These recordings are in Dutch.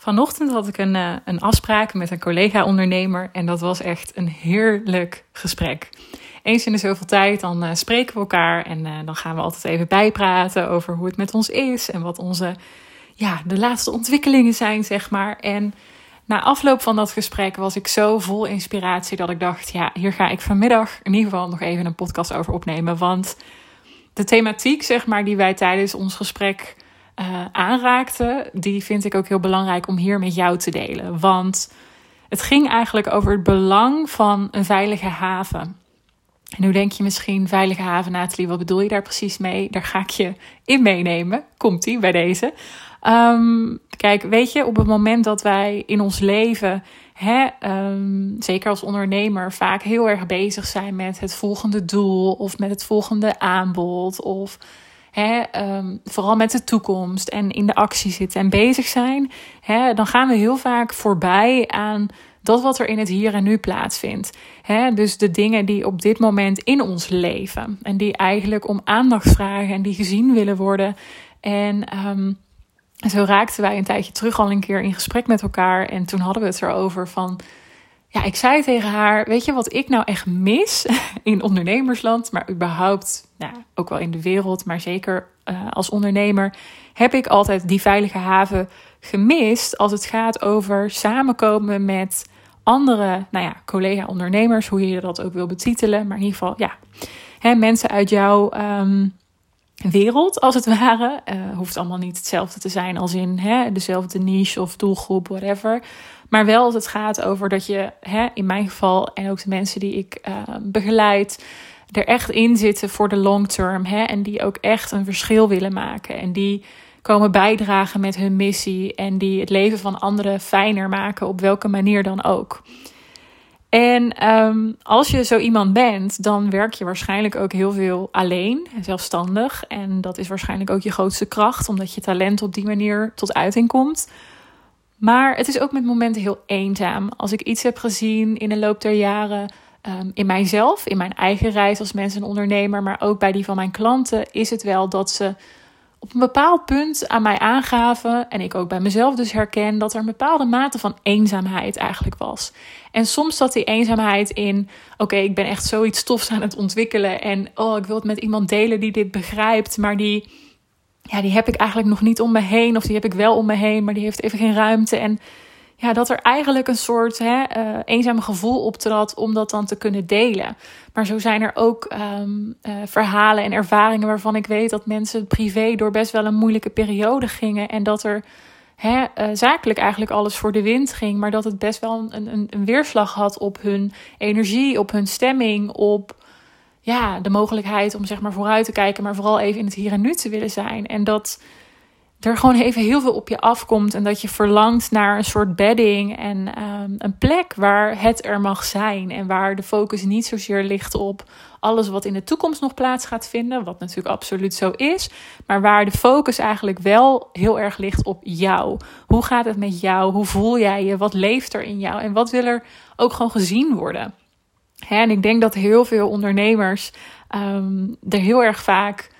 Vanochtend had ik een, uh, een afspraak met een collega-ondernemer en dat was echt een heerlijk gesprek. Eens in de zoveel tijd dan uh, spreken we elkaar en uh, dan gaan we altijd even bijpraten over hoe het met ons is en wat onze, ja, de laatste ontwikkelingen zijn, zeg maar. En na afloop van dat gesprek was ik zo vol inspiratie dat ik dacht, ja, hier ga ik vanmiddag in ieder geval nog even een podcast over opnemen, want de thematiek, zeg maar, die wij tijdens ons gesprek uh, aanraakte, die vind ik ook heel belangrijk om hier met jou te delen. Want het ging eigenlijk over het belang van een veilige haven. En nu denk je misschien, veilige haven, Nathalie, wat bedoel je daar precies mee? Daar ga ik je in meenemen. Komt ie bij deze. Um, kijk, weet je, op het moment dat wij in ons leven, hè, um, zeker als ondernemer, vaak heel erg bezig zijn met het volgende doel of met het volgende aanbod of hè, um, vooral met de toekomst en in de actie zitten en bezig zijn, hè, dan gaan we heel vaak voorbij aan dat wat er in het hier en nu plaatsvindt. Hè, dus de dingen die op dit moment in ons leven en die eigenlijk om aandacht vragen en die gezien willen worden. En um, zo raakten wij een tijdje terug al een keer in gesprek met elkaar en toen hadden we het erover van ja, ik zei tegen haar: Weet je wat ik nou echt mis in ondernemersland, maar überhaupt nou, ook wel in de wereld, maar zeker uh, als ondernemer, heb ik altijd die veilige haven gemist als het gaat over samenkomen met andere, nou ja, collega-ondernemers, hoe je dat ook wil betitelen, maar in ieder geval, ja, hè, mensen uit jouw um, wereld, als het ware. Uh, hoeft allemaal niet hetzelfde te zijn als in hè, dezelfde niche of doelgroep, whatever. Maar wel als het gaat over dat je, hè, in mijn geval en ook de mensen die ik uh, begeleid, er echt in zitten voor de long term. Hè, en die ook echt een verschil willen maken. En die komen bijdragen met hun missie. En die het leven van anderen fijner maken, op welke manier dan ook. En um, als je zo iemand bent, dan werk je waarschijnlijk ook heel veel alleen en zelfstandig. En dat is waarschijnlijk ook je grootste kracht, omdat je talent op die manier tot uiting komt. Maar het is ook met momenten heel eenzaam. Als ik iets heb gezien in de loop der jaren um, in mijzelf, in mijn eigen reis als mens en ondernemer, maar ook bij die van mijn klanten, is het wel dat ze op een bepaald punt aan mij aangaven, en ik ook bij mezelf dus herken, dat er een bepaalde mate van eenzaamheid eigenlijk was. En soms zat die eenzaamheid in: oké, ik ben echt zoiets tofs aan het ontwikkelen en oh, ik wil het met iemand delen die dit begrijpt, maar die, ja, die heb ik eigenlijk nog niet om me heen, of die heb ik wel om me heen, maar die heeft even geen ruimte. En ja, dat er eigenlijk een soort hè, uh, eenzaam gevoel optrad om dat dan te kunnen delen. Maar zo zijn er ook um, uh, verhalen en ervaringen waarvan ik weet dat mensen privé door best wel een moeilijke periode gingen. En dat er hè, uh, zakelijk eigenlijk alles voor de wind ging. Maar dat het best wel een, een, een weerslag had op hun energie, op hun stemming, op ja, de mogelijkheid om zeg maar vooruit te kijken, maar vooral even in het hier en nu te willen zijn. En dat er gewoon even heel veel op je afkomt en dat je verlangt naar een soort bedding en um, een plek waar het er mag zijn en waar de focus niet zozeer ligt op alles wat in de toekomst nog plaats gaat vinden, wat natuurlijk absoluut zo is, maar waar de focus eigenlijk wel heel erg ligt op jou. Hoe gaat het met jou? Hoe voel jij je? Wat leeft er in jou? En wat wil er ook gewoon gezien worden? Hè, en ik denk dat heel veel ondernemers um, er heel erg vaak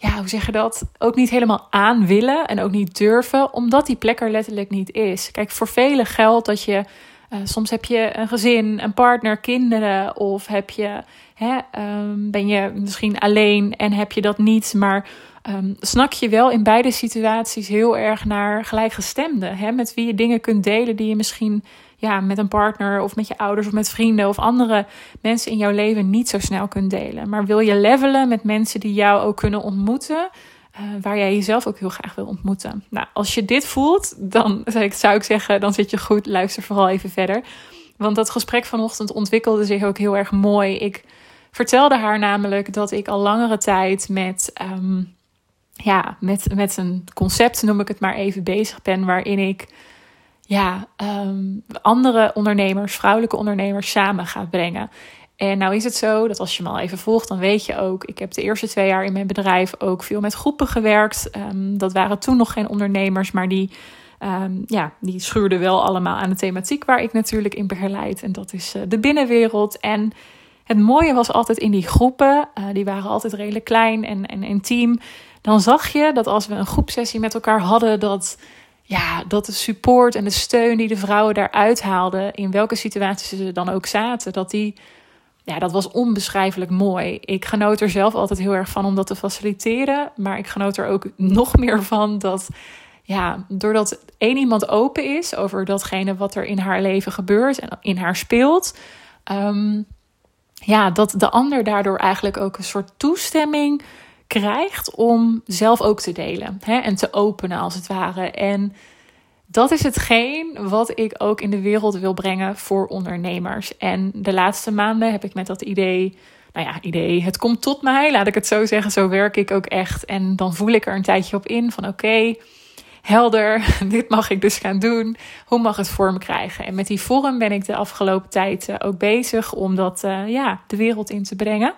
ja, hoe zeg je dat? Ook niet helemaal aan willen en ook niet durven, omdat die plek er letterlijk niet is. Kijk, voor velen geldt dat je. Uh, soms heb je een gezin, een partner, kinderen, of heb je, hè, um, ben je misschien alleen en heb je dat niet, maar um, snak je wel in beide situaties heel erg naar gelijkgestemden, hè, met wie je dingen kunt delen die je misschien ja, met een partner of met je ouders of met vrienden of andere mensen in jouw leven niet zo snel kunt delen. Maar wil je levelen met mensen die jou ook kunnen ontmoeten, uh, waar jij jezelf ook heel graag wil ontmoeten. Nou, als je dit voelt, dan zou ik, zeggen, dan zit je goed. Luister vooral even verder. Want dat gesprek vanochtend ontwikkelde zich ook heel erg mooi. Ik vertelde haar namelijk dat ik al langere tijd met, um, ja, met, met een concept, noem ik het maar even, bezig ben. Waarin ik ja, um, andere ondernemers, vrouwelijke ondernemers samen gaat brengen. En nou is het zo dat als je me al even volgt, dan weet je ook, ik heb de eerste twee jaar in mijn bedrijf ook veel met groepen gewerkt. Um, dat waren toen nog geen ondernemers, maar die, um, ja, die schuurden wel allemaal aan de thematiek waar ik natuurlijk in begeleid. En dat is uh, de binnenwereld. En het mooie was altijd in die groepen, uh, die waren altijd redelijk klein en, en intiem. Dan zag je dat als we een groepsessie met elkaar hadden, dat ja, dat de support en de steun die de vrouwen daaruit haalden, in welke situaties ze dan ook zaten, dat die, ja, dat was onbeschrijfelijk mooi. Ik genoot er zelf altijd heel erg van om dat te faciliteren, maar ik genoot er ook nog meer van dat, ja, doordat één iemand open is over datgene wat er in haar leven gebeurt en in haar speelt, um, ja, dat de ander daardoor eigenlijk ook een soort toestemming krijgt om zelf ook te delen hè, en te openen als het ware. En dat is hetgeen wat ik ook in de wereld wil brengen voor ondernemers. En de laatste maanden heb ik met dat idee, nou ja, idee, het komt tot mij, laat ik het zo zeggen. Zo werk ik ook echt. En dan voel ik er een tijdje op in van oké, helder, dit mag ik dus gaan doen. Hoe mag het vorm krijgen? En met die vorm ben ik de afgelopen tijd eh, ook bezig om dat uh, ja, de wereld in te brengen.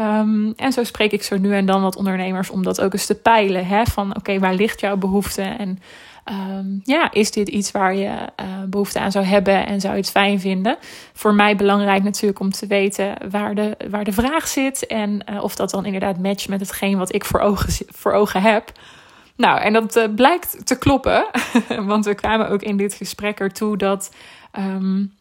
Um, en zo spreek ik zo nu en dan wat ondernemers om dat ook eens te peilen. Hè? Van oké, waar ligt jouw behoefte? En um, ja, is dit iets waar je uh, behoefte aan zou hebben en zou je het fijn vinden? Voor mij belangrijk natuurlijk om te weten waar de, waar de vraag zit en uh, of dat dan inderdaad matcht met hetgeen wat ik voor ogen, voor ogen heb. Nou, en dat uh, blijkt te kloppen, want we kwamen ook in dit gesprek ertoe dat. Um,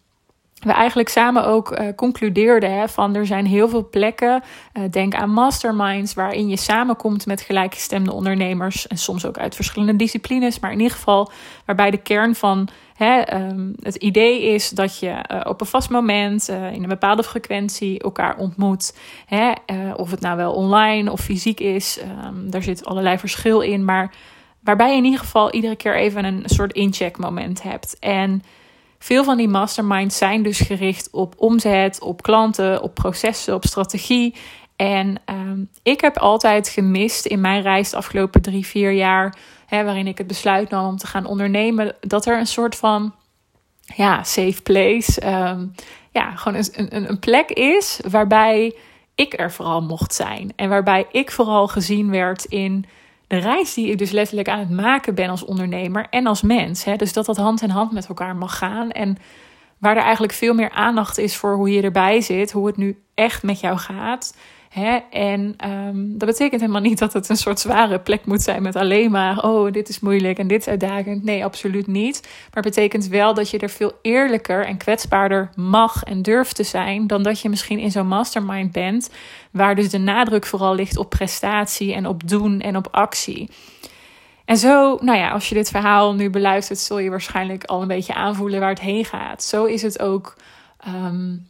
we eigenlijk samen ook uh, concludeerden hè, van er zijn heel veel plekken, uh, denk aan masterminds, waarin je samenkomt met gelijkgestemde ondernemers en soms ook uit verschillende disciplines, maar in ieder geval waarbij de kern van hè, um, het idee is dat je uh, op een vast moment in een bepaalde frequentie elkaar ontmoet. Hè, of het nou wel online of fysiek is, um, daar zit allerlei verschil in, maar waarbij je in ieder geval iedere keer even een soort incheckmoment hebt. En veel van die masterminds zijn dus gericht op omzet, op klanten, op processen, op strategie. En um, ik heb altijd gemist in mijn reis de afgelopen drie, vier jaar, hè, waarin ik het besluit nam om te gaan ondernemen, dat er een soort van ja, safe place, um, ja, gewoon een, een, een plek is waarbij ik er vooral mocht zijn. En waarbij ik vooral gezien werd in de reis die ik dus letterlijk aan het maken ben als ondernemer en als mens. Hè? Dus dat dat hand in hand met elkaar mag gaan. En waar er eigenlijk veel meer aandacht is voor hoe je erbij zit, hoe het nu echt met jou gaat. En um, dat betekent helemaal niet dat het een soort zware plek moet zijn met alleen maar, oh, dit is moeilijk en dit is uitdagend. Nee, absoluut niet. Maar het betekent wel dat je er veel eerlijker en kwetsbaarder mag en durft te zijn dan dat je misschien in zo'n mastermind bent, waar dus de nadruk vooral ligt op prestatie en op doen en op actie. En zo, nou ja, als je dit verhaal nu beluistert, zul je waarschijnlijk al een beetje aanvoelen waar het heen gaat. Zo is het ook um,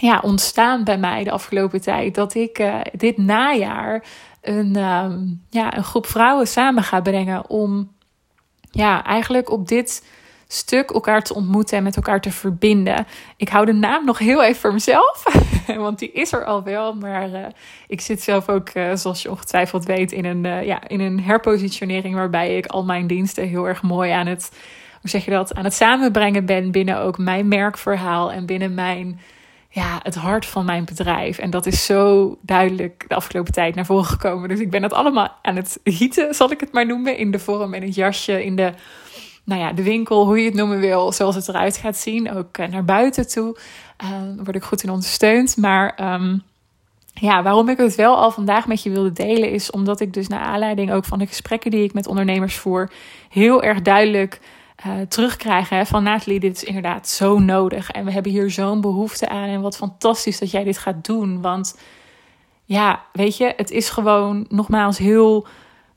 ja, ontstaan bij mij de afgelopen tijd. Dat ik uh, dit najaar een, um, ja, een groep vrouwen samen ga brengen om ja, eigenlijk op dit stuk elkaar te ontmoeten en met elkaar te verbinden. Ik hou de naam nog heel even voor mezelf, want die is er al wel. Maar uh, ik zit zelf ook, uh, zoals je ongetwijfeld weet, in een, ja, in een herpositionering waarbij ik al mijn diensten heel erg mooi aan het, hoe zeg je dat, aan het samenbrengen ben binnen ook mijn merkverhaal en binnen mijn ja, het hart van mijn bedrijf. En dat is zo duidelijk de afgelopen tijd naar voren gekomen. Dus ik ben het allemaal aan het gieten, zal ik het maar noemen. In de vorm en het jasje, in de, nou ja, de winkel, hoe je het noemen wil, zoals het eruit gaat zien. Ook eh, naar buiten toe uh, word ik goed in ondersteund. Maar um, ja, waarom ik het wel al vandaag met je wilde delen, is omdat ik dus naar aanleiding ook van de gesprekken die ik met ondernemers voer, heel erg duidelijk uh, terugkrijgen van Nathalie, dit is inderdaad zo nodig. En we hebben hier zo'n behoefte aan. En wat fantastisch dat jij dit gaat doen. Want ja, weet je, het is gewoon nogmaals heel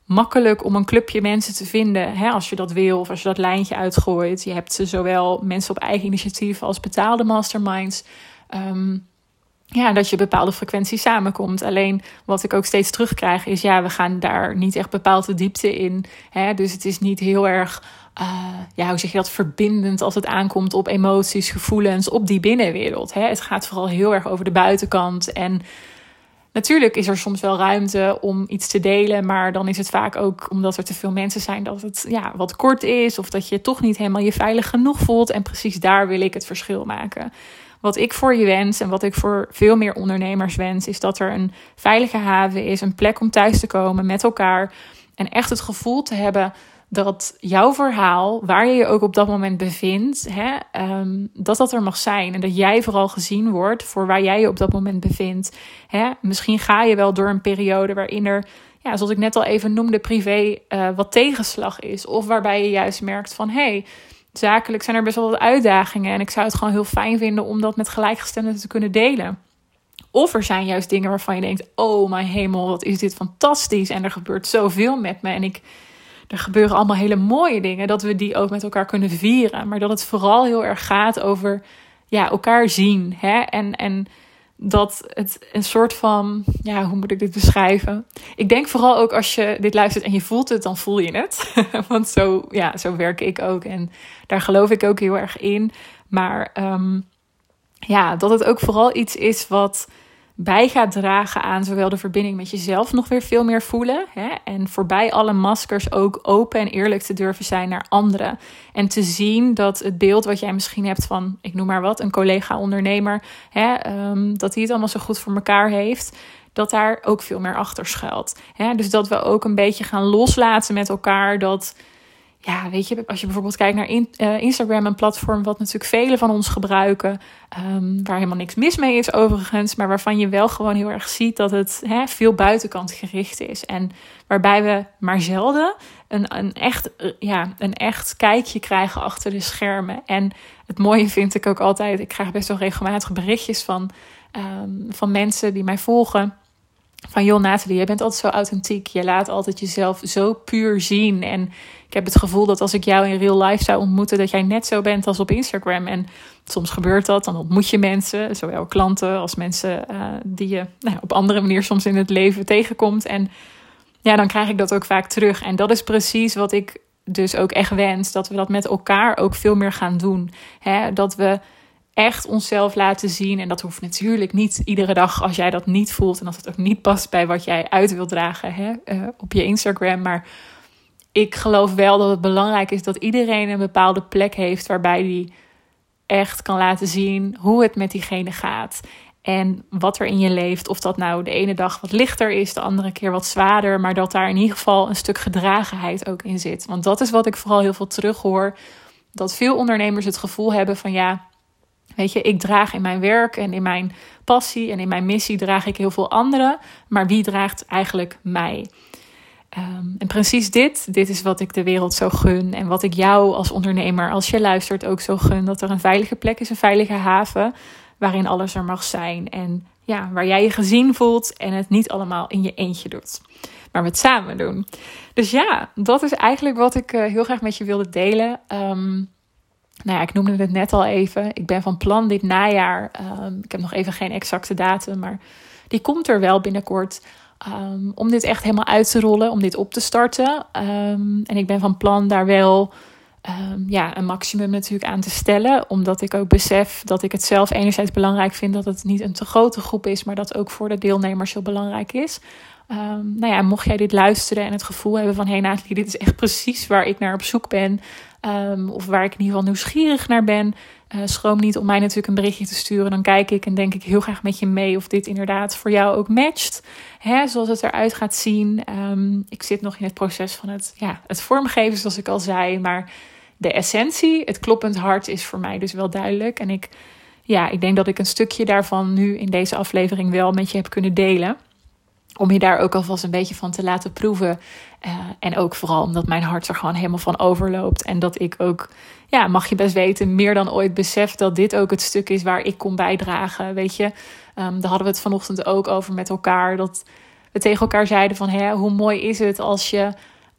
makkelijk om een clubje mensen te vinden. Hè, als je dat wil of als je dat lijntje uitgooit. Je hebt zowel mensen op eigen initiatief als betaalde masterminds. Um, ja, dat je bepaalde frequenties samenkomt. Alleen wat ik ook steeds terugkrijg is, ja, we gaan daar niet echt bepaald de diepte in. Hè? Dus het is niet heel erg uh, ja, hoe zeg je dat, verbindend als het aankomt op emoties, gevoelens, op die binnenwereld. Hè? Het gaat vooral heel erg over de buitenkant. En natuurlijk is er soms wel ruimte om iets te delen, maar dan is het vaak ook omdat er te veel mensen zijn dat het ja, wat kort is of dat je toch niet helemaal je veilig genoeg voelt. En precies daar wil ik het verschil maken. Wat ik voor je wens en wat ik voor veel meer ondernemers wens, is dat er een veilige haven is, een plek om thuis te komen met elkaar en echt het gevoel te hebben dat jouw verhaal, waar je je ook op dat moment bevindt, hè, um, dat dat er mag zijn. En dat jij vooral gezien wordt voor waar jij je op dat moment bevindt. Hè. Misschien ga je wel door een periode waarin er ja, zoals ik net al even noemde, privé uh, wat tegenslag is. Of waarbij je juist merkt van hé, hey, zakelijk zijn er best wel wat uitdagingen. En ik zou het gewoon heel fijn vinden om dat met gelijkgestemden te kunnen delen. Of er zijn juist dingen waarvan je denkt: oh mijn hemel, wat is dit fantastisch. En er gebeurt zoveel met me. En ik, er gebeuren allemaal hele mooie dingen. Dat we die ook met elkaar kunnen vieren. Maar dat het vooral heel erg gaat over ja, elkaar zien. Hè? En, en dat het een soort van, ja, hoe moet ik dit beschrijven? Ik denk vooral ook als je dit luistert en je voelt het, dan voel je het. Want zo, ja, zo werk ik ook en daar geloof ik ook heel erg in. Maar um, ja, dat het ook vooral iets is wat bij gaat dragen aan zowel de verbinding met jezelf nog weer veel meer voelen. Hè, en voorbij alle maskers ook open en eerlijk te durven zijn naar anderen. En te zien dat het beeld wat jij misschien hebt van, ik noem maar wat, een collega-ondernemer, um, dat hij het allemaal zo goed voor elkaar heeft. Dat daar ook veel meer achter schuilt. Dus dat we ook een beetje gaan loslaten met elkaar. Dat ja, weet je, als je bijvoorbeeld kijkt naar uh, Instagram, een platform wat natuurlijk velen van ons gebruiken, um, waar helemaal niks mis mee is overigens, maar waarvan je wel gewoon heel erg ziet dat het hè, veel buitenkant gericht is. En waarbij we maar zelden een, een, echt, uh, ja, een echt kijkje krijgen achter de schermen. En het mooie vind ik ook altijd, ik krijg best wel regelmatig berichtjes van, um, van mensen die mij volgen van joh Nathalie, je bent altijd zo authentiek. Je laat altijd jezelf zo puur zien. En ik heb het gevoel dat als ik jou in real life zou ontmoeten, dat jij net zo bent als op Instagram. En soms gebeurt dat, dan ontmoet je mensen, zowel klanten als mensen uh, die je nou, op andere manier soms in het leven tegenkomt. En ja, dan krijg ik dat ook vaak terug. En dat is precies wat ik dus ook echt wens, dat we dat met elkaar ook veel meer gaan doen. Hè? Dat we echt onszelf laten zien. En dat hoeft natuurlijk niet iedere dag als jij dat niet voelt. En als het ook niet past bij wat jij uit wilt dragen hè, uh, op je Instagram. Maar ik geloof wel dat het belangrijk is dat iedereen een bepaalde plek heeft waarbij die echt kan laten zien hoe het met diegene gaat. En wat er in je leeft. Of dat nou de ene dag wat lichter is, de andere keer wat zwaarder. Maar dat daar in ieder geval een stuk gedragenheid ook in zit. Want dat is wat ik vooral heel veel terughoor. Dat veel ondernemers het gevoel hebben van ja, Weet je, ik draag in mijn werk en in mijn passie en in mijn missie draag ik heel veel anderen. Maar wie draagt eigenlijk mij? Um, en precies dit, dit is wat ik de wereld zo gun. En wat ik jou als ondernemer, als je luistert, ook zo gun. Dat er een veilige plek is, een veilige haven. Waarin alles er mag zijn. En ja, waar jij je gezien voelt en het niet allemaal in je eentje doet. Maar het samen doen. Dus ja, dat is eigenlijk wat ik uh, heel graag met je wilde delen. Um, nou ja, ik noemde het net al even. Ik ben van plan dit najaar. Um, ik heb nog even geen exacte datum, maar die komt er wel binnenkort. Um, om dit echt helemaal uit te rollen, om dit op te starten. Um, en ik ben van plan daar wel ja, een maximum natuurlijk aan te stellen. Omdat ik ook besef dat ik het zelf enerzijds belangrijk vind dat het niet een te grote groep is, maar dat ook voor de deelnemers heel belangrijk is. Nou ja, mocht jij dit luisteren en het gevoel hebben van... hé hey Nathalie, dit is echt precies waar ik naar op zoek ben... Um, of waar ik in ieder geval nieuwsgierig naar ben... Uh, schroom niet om mij natuurlijk een berichtje te sturen. Dan kijk ik en denk ik heel graag met je mee... of dit inderdaad voor jou ook matcht. Hè, zoals het eruit gaat zien. Um, ik zit nog in het proces van het, ja, het vormgeven, zoals ik al zei. Maar de essentie, het kloppend hart, is voor mij dus wel duidelijk. En ik, ja, ik denk dat ik een stukje daarvan nu in deze aflevering wel met je heb kunnen delen om je daar ook alvast een beetje van te laten proeven. Uh, en ook vooral omdat mijn hart er gewoon helemaal van overloopt. En dat ik ook, ja, mag je best weten, meer dan ooit besef dat dit ook het stuk is waar ik kon bijdragen. Weet je, um, daar hadden we het vanochtend ook over met elkaar. Dat we tegen elkaar zeiden van, hè, hoe mooi is het als je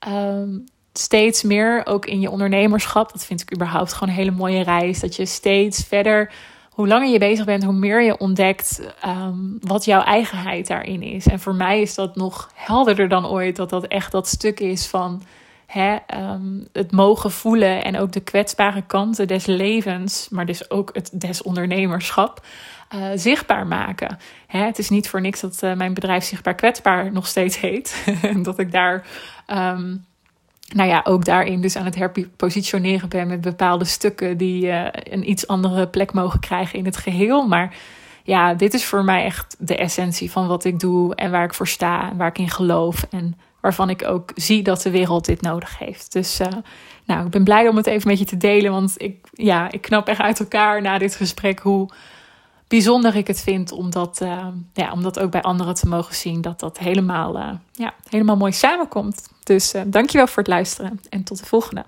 um, steeds meer, ook in je ondernemerschap, dat vind ik überhaupt gewoon een hele mooie reis, dat je steeds verder hoe langer je bezig bent, hoe meer je ontdekt um, wat jouw eigenheid daarin is. En voor mij is dat nog helderder dan ooit, dat dat echt dat stuk is van hè, um, het mogen voelen en ook de kwetsbare kanten des levens, maar dus ook het des ondernemerschap. Uh, zichtbaar maken. Hè, het is niet voor niks dat uh, mijn bedrijf zichtbaar kwetsbaar nog steeds heet. dat ik daar um, nou ja, ook daarin dus aan het herpositioneren ben met bepaalde stukken die uh, een iets andere plek mogen krijgen in het geheel. Maar ja, dit is voor mij echt de essentie van wat ik doe en waar ik voor sta en waar ik in geloof. En waarvan ik ook zie dat de wereld dit nodig heeft. Dus uh, nou, ik ben blij om het even met je te delen, want ik, ja, ik knap echt uit elkaar na dit gesprek hoe bijzonder ik het vind om dat, uh, ja, om dat ook bij anderen te mogen zien. Dat dat helemaal, uh, ja, helemaal mooi samenkomt. Dus uh, dankjewel voor het luisteren en tot de volgende.